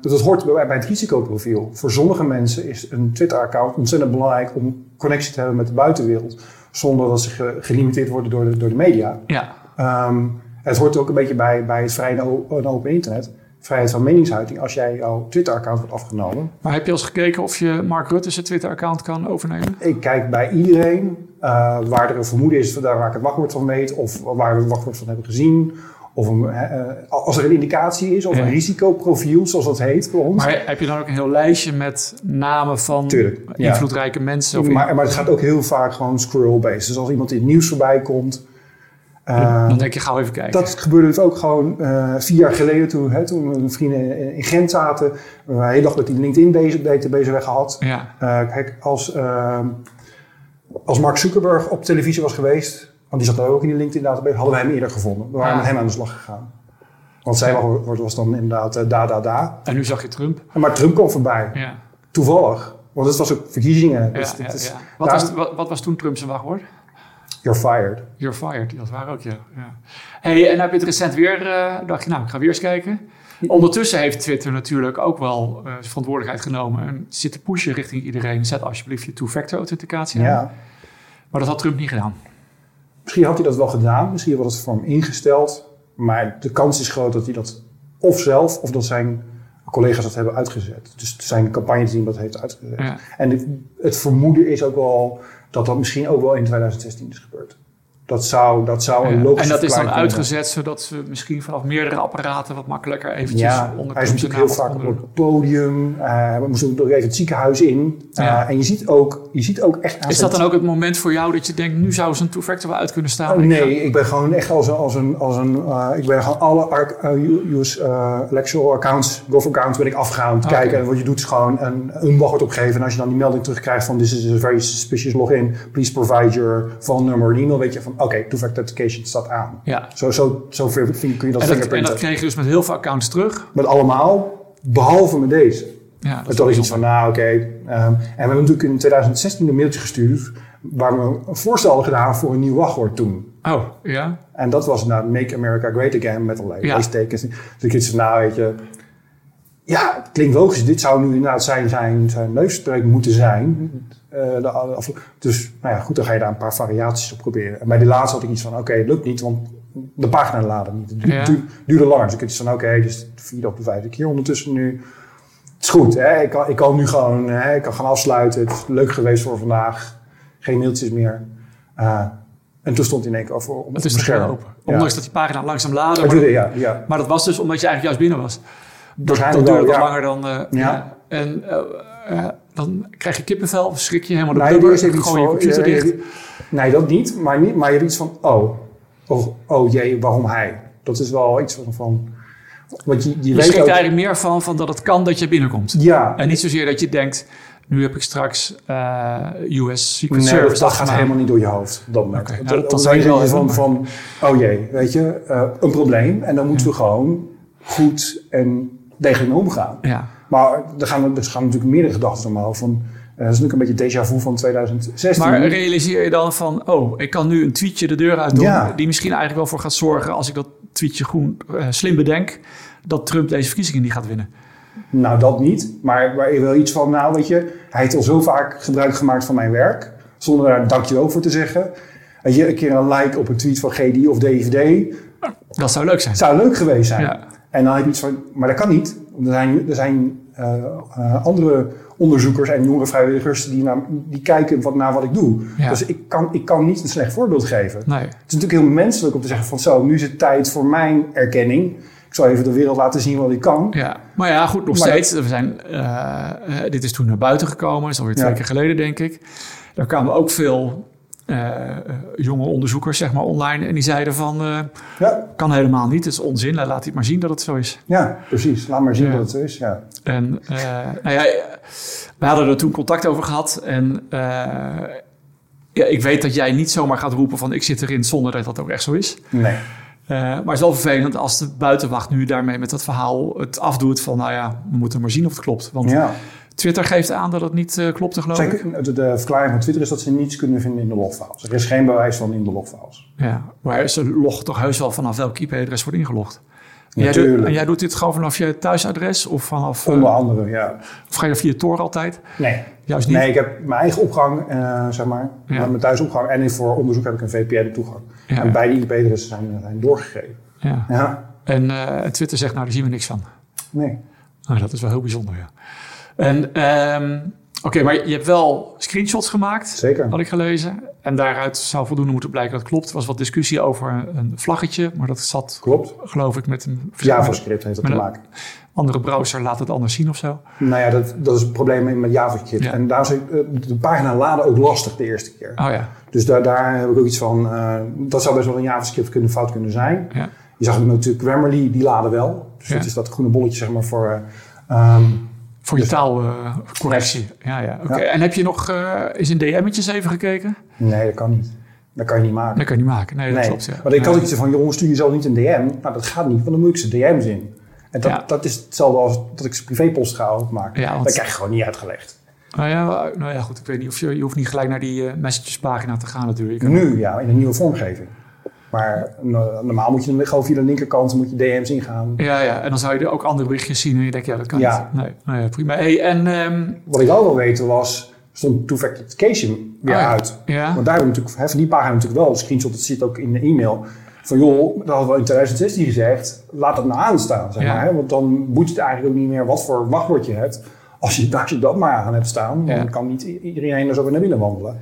Dus dat hoort bij, bij het risicoprofiel. Voor sommige mensen is een Twitter-account ontzettend belangrijk om connectie te hebben met de buitenwereld. Zonder dat ze ge- gelimiteerd worden door de, door de media. Ja, Ehm, het hoort ook een beetje bij, bij het vrije en open internet. Vrijheid van meningsuiting. Als jij jouw Twitter-account wordt afgenomen. maar heb je al eens gekeken of je Mark Rutte zijn Twitter-account kan overnemen? Ik kijk bij iedereen eh, waar er een vermoeden is daar waar ik het wachtwoord van weet. Of waar we het wachtwoord van hebben gezien. Of een, eh, eh, als er een indicatie is of Ja. een risicoprofiel, zoals dat heet bij ons. Maar heb je dan ook een heel lijstje met namen van Tuurlijk, ja. invloedrijke mensen? Of Maar, maar het gaat ook heel vaak gewoon scroll-based. Dus als iemand in het nieuws voorbij komt. Eh, dan denk je, gauw even kijken. dat gebeurde dus ook gewoon eh, vier jaar geleden toen, hè, toen mijn vrienden in, in Gent zaten. We hebben de hele dag met die LinkedIn-database weggehad. Ja, Eh, kijk, als, ehm, als Mark Zuckerberg op televisie was geweest, want die zat daar ook in die LinkedIn-database, hadden we hem eerder gevonden. We waren Ah. met hem aan de slag gegaan. Want zij was, was dan inderdaad eh, da, da, da. en nu zag je Trump. Maar Trump kwam voorbij. Ja, Toevallig. Want het was ook verkiezingen. ja, Dus ja, is-. Wat, daar- was, wat, wat was toen Trump zijn wachtwoord? You're fired. You're fired, dat waren ook, ja. ja. Hey, en heb je het recent weer, eh, dacht je, nou, ik ga weer eens kijken. Ondertussen heeft Twitter natuurlijk ook wel eh, verantwoordelijkheid genomen en zit te pushen richting iedereen. Zet alsjeblieft je two-factor authenticatie aan. Ja. Maar dat had Trump niet gedaan. Misschien had hij dat wel gedaan. Misschien was het voor hem ingesteld. Maar de kans is groot dat hij dat of zelf of dat zijn collega's dat hebben uitgezet. Dus zijn campagneteam dat heeft uitgezet. Ja. En het, het vermoeden is ook wel dat dat misschien ook wel in 2016 is gebeurd. Dat zou, dat zou een logische En dat is dan uitgezet zodat ze misschien vanaf meerdere apparaten wat makkelijker eventjes Ja, onder hij is natuurlijk heel vaak op het podium. Uh, we moesten nog even het ziekenhuis in. Uh, Ja. En je ziet, ook, je ziet ook echt aan Is dat dan ook het moment voor jou dat je denkt, nu zou zo'n two-factor wel uit kunnen staan? Oh, Ik ga- nee, ik ben gewoon echt als een, als een, als een uh, ik ben gewoon alle uh, uh, electoral accounts, gov accounts ben ik afgegaan om te kijken. En wat je doet is gewoon een, een wachtwoord opgeven. En als je dan die melding terugkrijgt van this is a very suspicious login, please provide your phone number en e-mail, weet je van oké, two-factor authentication staat aan. Ja. Zo, zo, zo kun je dat En dat, en fingerprinten. dat kreeg je dus met heel veel accounts terug. Met allemaal, behalve met deze. Ja, dat Het is iets van, nou oké. ehm, en we hebben natuurlijk in 2016 een mailtje gestuurd waar we een voorstel hadden gedaan voor een nieuw wachtwoord toen. Oh, ja. En dat was nou Make America Great Again met allerlei Ja. leestekens. Dus ik van, nou weet je, ja, het klinkt logisch. Dit zou nu inderdaad zijn, zijn, zijn moeten zijn. Eh, de, af- dus nou ja, goed, dan ga je daar een paar variaties op proberen. En bij die laatste had ik iets van, oké, het lukt niet, want de pagina laden niet. Het du- Ja. du- duurde langer. Dus ik had iets van, oké, dus de vierde of de vijfde keer ondertussen nu. Het is goed, hè? Ik, kan, ik kan nu gewoon, hè? ik kan gaan afsluiten. Het is leuk geweest voor vandaag. Geen mailtjes meer. Eh, en toen stond hij in één keer over op Het is open. Ondanks dat die pagina langzaam laden. Maar, ja, ja. maar dat was dus omdat je eigenlijk juist binnen was. Dat, wel, wat langer dan... eh, Ja. ja. En eh, eh, dan krijg je kippenvel, schrik je helemaal de Nee, blubber, iets gooi je computer eh, dicht. Nee, dat niet. Maar, niet, maar je hebt iets van, oh, oh, oh jee, waarom hij? Dat is wel iets van, van want je, je, Je weet schrikt ook, eigenlijk meer van, van dat het kan dat je binnenkomt. ja, En niet zozeer dat je denkt, nu heb ik straks eh, US Secret nee, Service dat, gaat helemaal niet door je hoofd op dat moment. Nou, Dat- dat- dan zou je van, van, oh jee, weet je, eh, een probleem. En dan moeten we gewoon goed en degelijk mee omgaan. Ja. Maar er gaan, er gaan natuurlijk meerdere gedachten omhoog. Van, eh, dat is natuurlijk een beetje déjà vu van 2016. Maar realiseer je dan van, oh, ik kan nu een tweetje de deur uit doen... Ja. die misschien eigenlijk wel voor gaat zorgen... als ik dat tweetje groen, eh, slim bedenk... dat Trump deze verkiezingen niet gaat winnen. Nou, dat niet. Maar, maar je wil iets van, nou weet je, hij heeft al zo vaak gebruik gemaakt van mijn werk. Zonder daar dankjewel voor te zeggen. Weet je, een keer een like op een tweet van GDI of DVD. Dat zou leuk zijn. Zou leuk geweest zijn. Ja. En dan heb je iets van, maar dat kan niet. Er zijn, er zijn uh, uh, andere onderzoekers en jonge vrijwilligers die, naar, die kijken wat, naar wat ik doe. Ja. Dus ik kan, ik kan niet een slecht voorbeeld geven. Nee. Het is natuurlijk heel menselijk om te zeggen van zo, nu is het tijd voor mijn erkenning. Ik zal even de wereld laten zien wat ik kan. Ja, maar ja, goed, nog Maar steeds. We zijn, uh, uh, dit is toen naar buiten gekomen, dat is alweer twee Ja. keer geleden, denk ik. Daar kwamen ook veel jonge onderzoekers, zeg maar, online. En die zeiden van, uh, Ja, kan helemaal niet, het is onzin. Laat hij maar zien dat het zo is. ja precies. Laat maar zien wat het zo is. Ja. En nou ja, we hadden er toen contact over gehad. En ja, ik weet dat jij niet zomaar gaat roepen van ik zit erin zonder dat dat ook echt zo is. Nee. Uh, maar het is wel vervelend als de buitenwacht nu daarmee met dat verhaal het afdoet van nou ja, we moeten maar zien of het klopt. Want Ja. Twitter geeft aan dat het niet uh, klopt, geloof ik. Zeker, de, de verklaring van Twitter is dat ze niets kunnen vinden in de logfiles. Er is geen bewijs van in de logfiles. Ja, maar ze loggen toch heus wel vanaf welk IP-adres wordt ingelogd. En jij, doet, Natuurlijk. en jij doet dit gewoon vanaf je thuisadres of vanaf... uh, Onder andere, ja. Of ga je via Tor altijd? Nee. Juist niet? Nee, ik heb mijn eigen opgang, uh, zeg maar. Ja. Mijn thuisopgang. En voor onderzoek heb ik een VPN-toegang. Ja. En beide IP-adressen zijn, zijn doorgegeven. Ja. Ja. En uh, Twitter zegt, nou, daar zien we niks van. Nee. Nou, dat is wel heel bijzonder, ja. En, um, oké, okay, maar je hebt wel screenshots gemaakt. Zeker. Had ik gelezen. En daaruit zou voldoende moeten blijken dat het klopt. Er was wat discussie over een vlaggetje, maar dat zat, Klopt. geloof ik, met een... JavaScript heeft dat te maken. andere browser laat het anders zien of zo. Nou ja, dat, dat is het probleem met JavaScript. Ja. En daar is de pagina laden ook lastig de eerste keer. Oh ja. Dus daar, daar heb ik ook iets van, uh, dat zou best wel een JavaScript kunnen, fout kunnen zijn. Ja. Je zag natuurlijk, Grammarly, die laden wel. Dus Ja. dat is dat groene bolletje zeg maar voor... Uh, um, voor je taalcorrectie. ja, ja. Oké. Okay. Ja. En heb je nog uh, eens in DM'tjes even gekeken? Nee, dat kan niet. Dat kan je niet maken. Dat kan je niet maken. Nee, dat nee. klopt. Ja. Want ik had ja. iets van, jongens, stuur jezelf niet een DM. Nou, dat gaat niet, want dan moet ik ze DM's in. En dat, Ja. dat is hetzelfde als dat ik ze privépost ga opmaken. Ja, want- Dat krijg je gewoon niet uitgelegd. Nou ja, nou ja, goed. Ik weet niet of je, je hoeft niet gelijk naar die uh, messages-pagina te gaan natuurlijk. Je kan- Nu, ja, in een nieuwe vormgeving. Maar no- normaal moet je dan gewoon via de linkerkant moet je DM's ingaan. Ja, ja. En dan zou je er ook andere berichtjes zien en je denkt, ja, dat kan Ja. niet. Nee, nou ja, prima. Hey, en ehm, Wat ik wel wil weten was, stond two-factor authentication weer Oh ja. uit. ja, Want daar hebben we natuurlijk, van die pagina natuurlijk wel een screenshot, dat zit ook in de e-mail. Van joh, dat hadden we in 2016 gezegd, laat dat nou aanstaan. Zeg maar, hè? Want dan boet het eigenlijk ook niet meer wat voor wachtwoord je hebt. Als je, als je dat maar aan hebt staan, dan kan niet iedereen er zo weer naar binnen wandelen.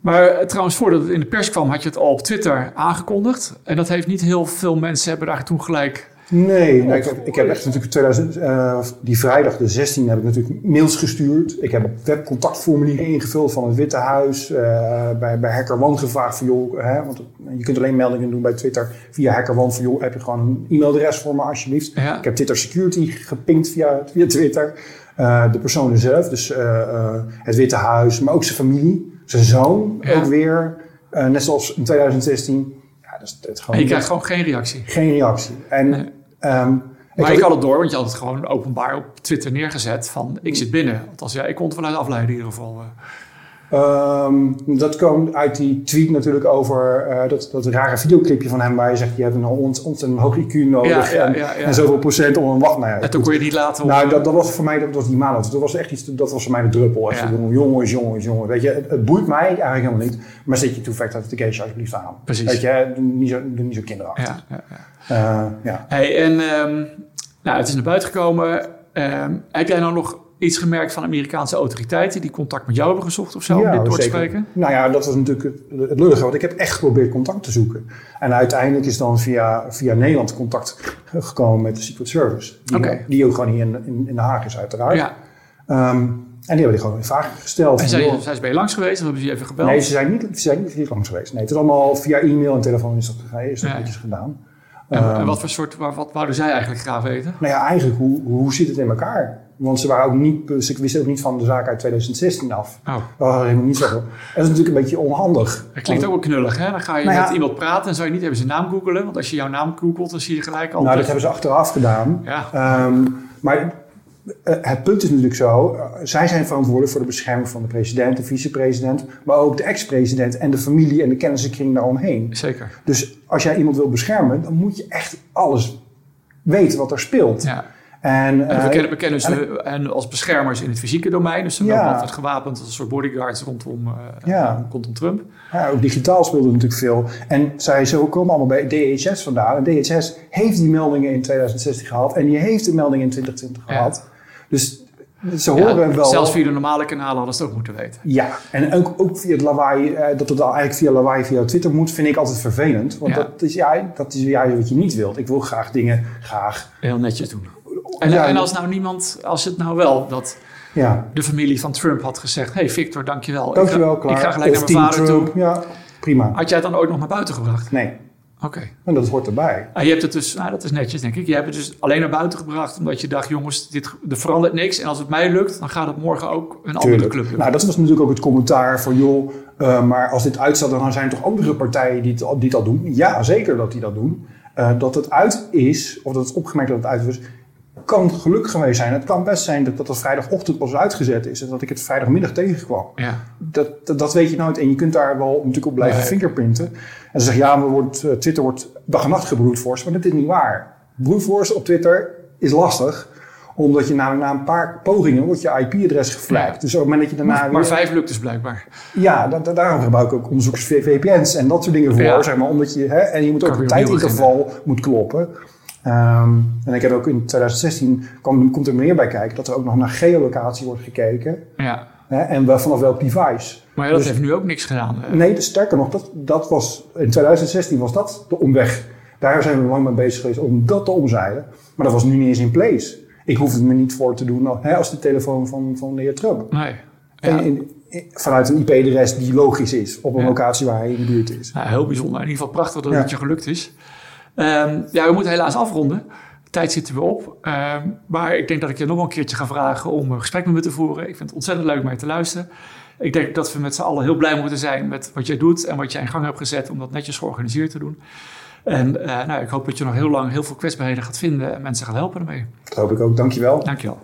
Maar eh, trouwens, voordat het in de pers kwam, had je het al op Twitter aangekondigd. En dat heeft niet heel veel mensen hebben daar toen gelijk. Nee, nou, ik, heb, ik heb echt natuurlijk 2000, eh, die vrijdag de 16 heb ik natuurlijk mails gestuurd. Ik heb webcontactformulieren ingevuld van het Witte Huis. eh, bij, bij Hacker One gevraagd van joh, hè, want je kunt alleen meldingen doen bij Twitter via Hacker One van joh, heb je gewoon een e-mailadres voor me alsjeblieft. Ja, Ik heb Twitter Security gepinkt via, via Twitter. De personen zelf, dus het Witte Huis, maar ook zijn familie, zijn zoon Ja. ook weer. Eh, net zoals in 2016. Ja, dat is, dat is en gewoon je krijgt gewoon geen reactie. geen reactie. En Nee. ehm, Maar had- ik had het door, want je had het gewoon openbaar op Twitter neergezet van ik zit binnen. Althans, ja, ik kon het wel uit afleiden in ieder geval. eh. Ehm, dat kwam uit die tweet natuurlijk over eh, dat, dat rare videoclipje van hem waar je zegt je hebt een ont- ontzettend hoog IQ nodig Ja, ja, en, ja, ja. en zoveel procent om een wacht. Nou, ja, En toen kon je niet laten nou dat, dat was voor mij dat was die maand. Dat was echt iets. Dat was voor mij de druppel. Echt jongens, jongens, jongens. Weet je, het, het boeit mij eigenlijk helemaal niet. Maar zet je two-factor authentication alsjeblieft aan. Precies. Weet je, doe niet zo, niet zo kinderachtig. Ja, ja, ja. Eh, ja. Hey, en ehm, nou, het is naar buiten gekomen. Ehm, heb jij nou nog iets gemerkt van Amerikaanse autoriteiten die contact met jou hebben gezocht of zo om dit door te zeker. spreken? Nou ja, dat was natuurlijk het, lullige. Want ik heb echt geprobeerd contact te zoeken. En uiteindelijk is dan via, via Nederland contact gekomen met de Secret Service. Die, die ook gewoon hier in, in, in Den Haag is uiteraard. Ja. Ehm, en die hebben die gewoon vragen gesteld. En zijn, zijn ze bij je langs geweest of hebben ze je even gebeld? nee, ze zijn niet, ze zijn niet hier langs geweest. Nee, het is allemaal via e-mail en telefoon is dat, is dat Ja. netjes gedaan. En, Ehm, en wat voor soort, wat, wat wouden zij eigenlijk graag weten? Nou ja, eigenlijk, hoe, hoe zit het in elkaar? Want ze waren ook niet, ze wisten ook niet van de zaak uit 2016 af. Oh, Dat helemaal niet zo. Dat is natuurlijk een beetje onhandig. dat klinkt ook wel knullig, hè? Dan ga je Nou ja. met iemand praten en zou je niet even zijn naam googelen. Want als je jouw naam googelt, dan zie je gelijk al... Nou, dat hebben ze achteraf gedaan. Ja, Ehm, maar het punt is natuurlijk zo, eh, zij zijn verantwoordelijk voor de bescherming van de president, de vicepresident, maar ook de ex-president en de familie en de kennissenkring daaromheen. zeker. Dus als jij iemand wil beschermen, dan moet je echt alles weten wat er speelt. Ja. En, En we eh, kennen, we kennen en ze en als beschermers in het fysieke domein. Dus ze Ja. lopen altijd gewapend als een soort bodyguards rondom, eh, Ja. rondom Trump. Ja, ook digitaal speelde natuurlijk veel. En zij ze komen allemaal bij DHS vandaan. En DHS heeft die meldingen in 2016 gehad. En die heeft de meldingen in 2020 Ja. gehad. Dus ze Ja, horen wel... Zelfs via de normale kanalen hadden ze het ook moeten weten. Ja, en ook, ook via het lawaai, eh, dat het eigenlijk via lawaai via Twitter moet, vind ik altijd vervelend. Want Ja. dat, is, ja, dat is juist wat je niet wilt. Ik wil graag dingen graag. Heel netjes doen. En, Ja, en als nou niemand, als het nou wel dat Ja, de familie van Trump had gezegd: hey Victor, dankjewel. dankjewel, ik ga, klaar. Ik ga gelijk Of naar mijn vader Trump. toe. Ja, prima. Had jij het dan ooit nog naar buiten gebracht? Nee, Oké. en dat hoort erbij. Ah, je hebt het dus, nou, dat is netjes denk ik. Je hebt het dus alleen naar buiten gebracht omdat je dacht: jongens, dit, er verandert niks. En als het mij lukt, dan gaat het morgen ook een andere club lukken. Nou, dat was natuurlijk ook het commentaar van, joh, eh, maar als dit uitstaat, dan zijn er toch andere partijen die het, al doen? Ja, zeker dat die dat doen. Eh, dat het uit is, of dat het opgemerkt dat het uit is, kan gelukkig geweest zijn. Het kan best zijn dat, dat het vrijdagochtend pas uitgezet is en dat ik het vrijdagmiddag tegenkwam. ja. Dat, dat, dat weet je nooit. En je kunt daar wel natuurlijk op blijven Nee. fingerprinten. En ze zeggen, ja, maar wordt, eh, Twitter wordt dag en nacht gebroedforce. Maar dat is niet waar. Broedforce op Twitter is lastig. Omdat je namelijk na een paar pogingen wordt je IP-adres. Ja. Dus op het moment dat je daarna Maar, weer... maar vijf lukt dus blijkbaar. Ja, da- da- daarom gebruik ik ook onderzoekers VPN's en dat soort dingen voor. Ja. Zeg maar, omdat je, hè, en je moet ook het tijdinterval moet kloppen. Ehm, en ik heb ook in 2016, kwam, komt er meer bij kijken, dat er ook nog naar geolocatie wordt gekeken. Ja. Hè, en wel vanaf welk device. Maar dat Dus- heeft nu ook niks gedaan. Nee, dus sterker nog, dat, dat was, in 2016 was dat de omweg. Daar zijn we lang mee bezig geweest om dat te omzeilen. Maar dat was nu niet eens in place. Ik hoef het me niet voor te doen hè, als de telefoon van, van de heer Trump. Nee. Ja. En vanuit een IP-adres die logisch is op een Ja. locatie waar hij in de buurt is. Nou, heel bijzonder. In ieder geval prachtig dat Ja. het je gelukt is. Ehm, ja, we moeten helaas afronden. De tijd zit er weer op. Ehm, maar ik denk dat ik je nog wel een keertje ga vragen om een gesprek met me te voeren. Ik vind het ontzettend leuk om je te luisteren. Ik denk dat we met z'n allen heel blij moeten zijn met wat jij doet en wat jij in gang hebt gezet om dat netjes georganiseerd te doen. En eh, nou, ik hoop dat je nog heel lang heel veel kwetsbaarheden gaat vinden en mensen gaat helpen ermee. Dat hoop ik ook. Dankjewel. Dankjewel.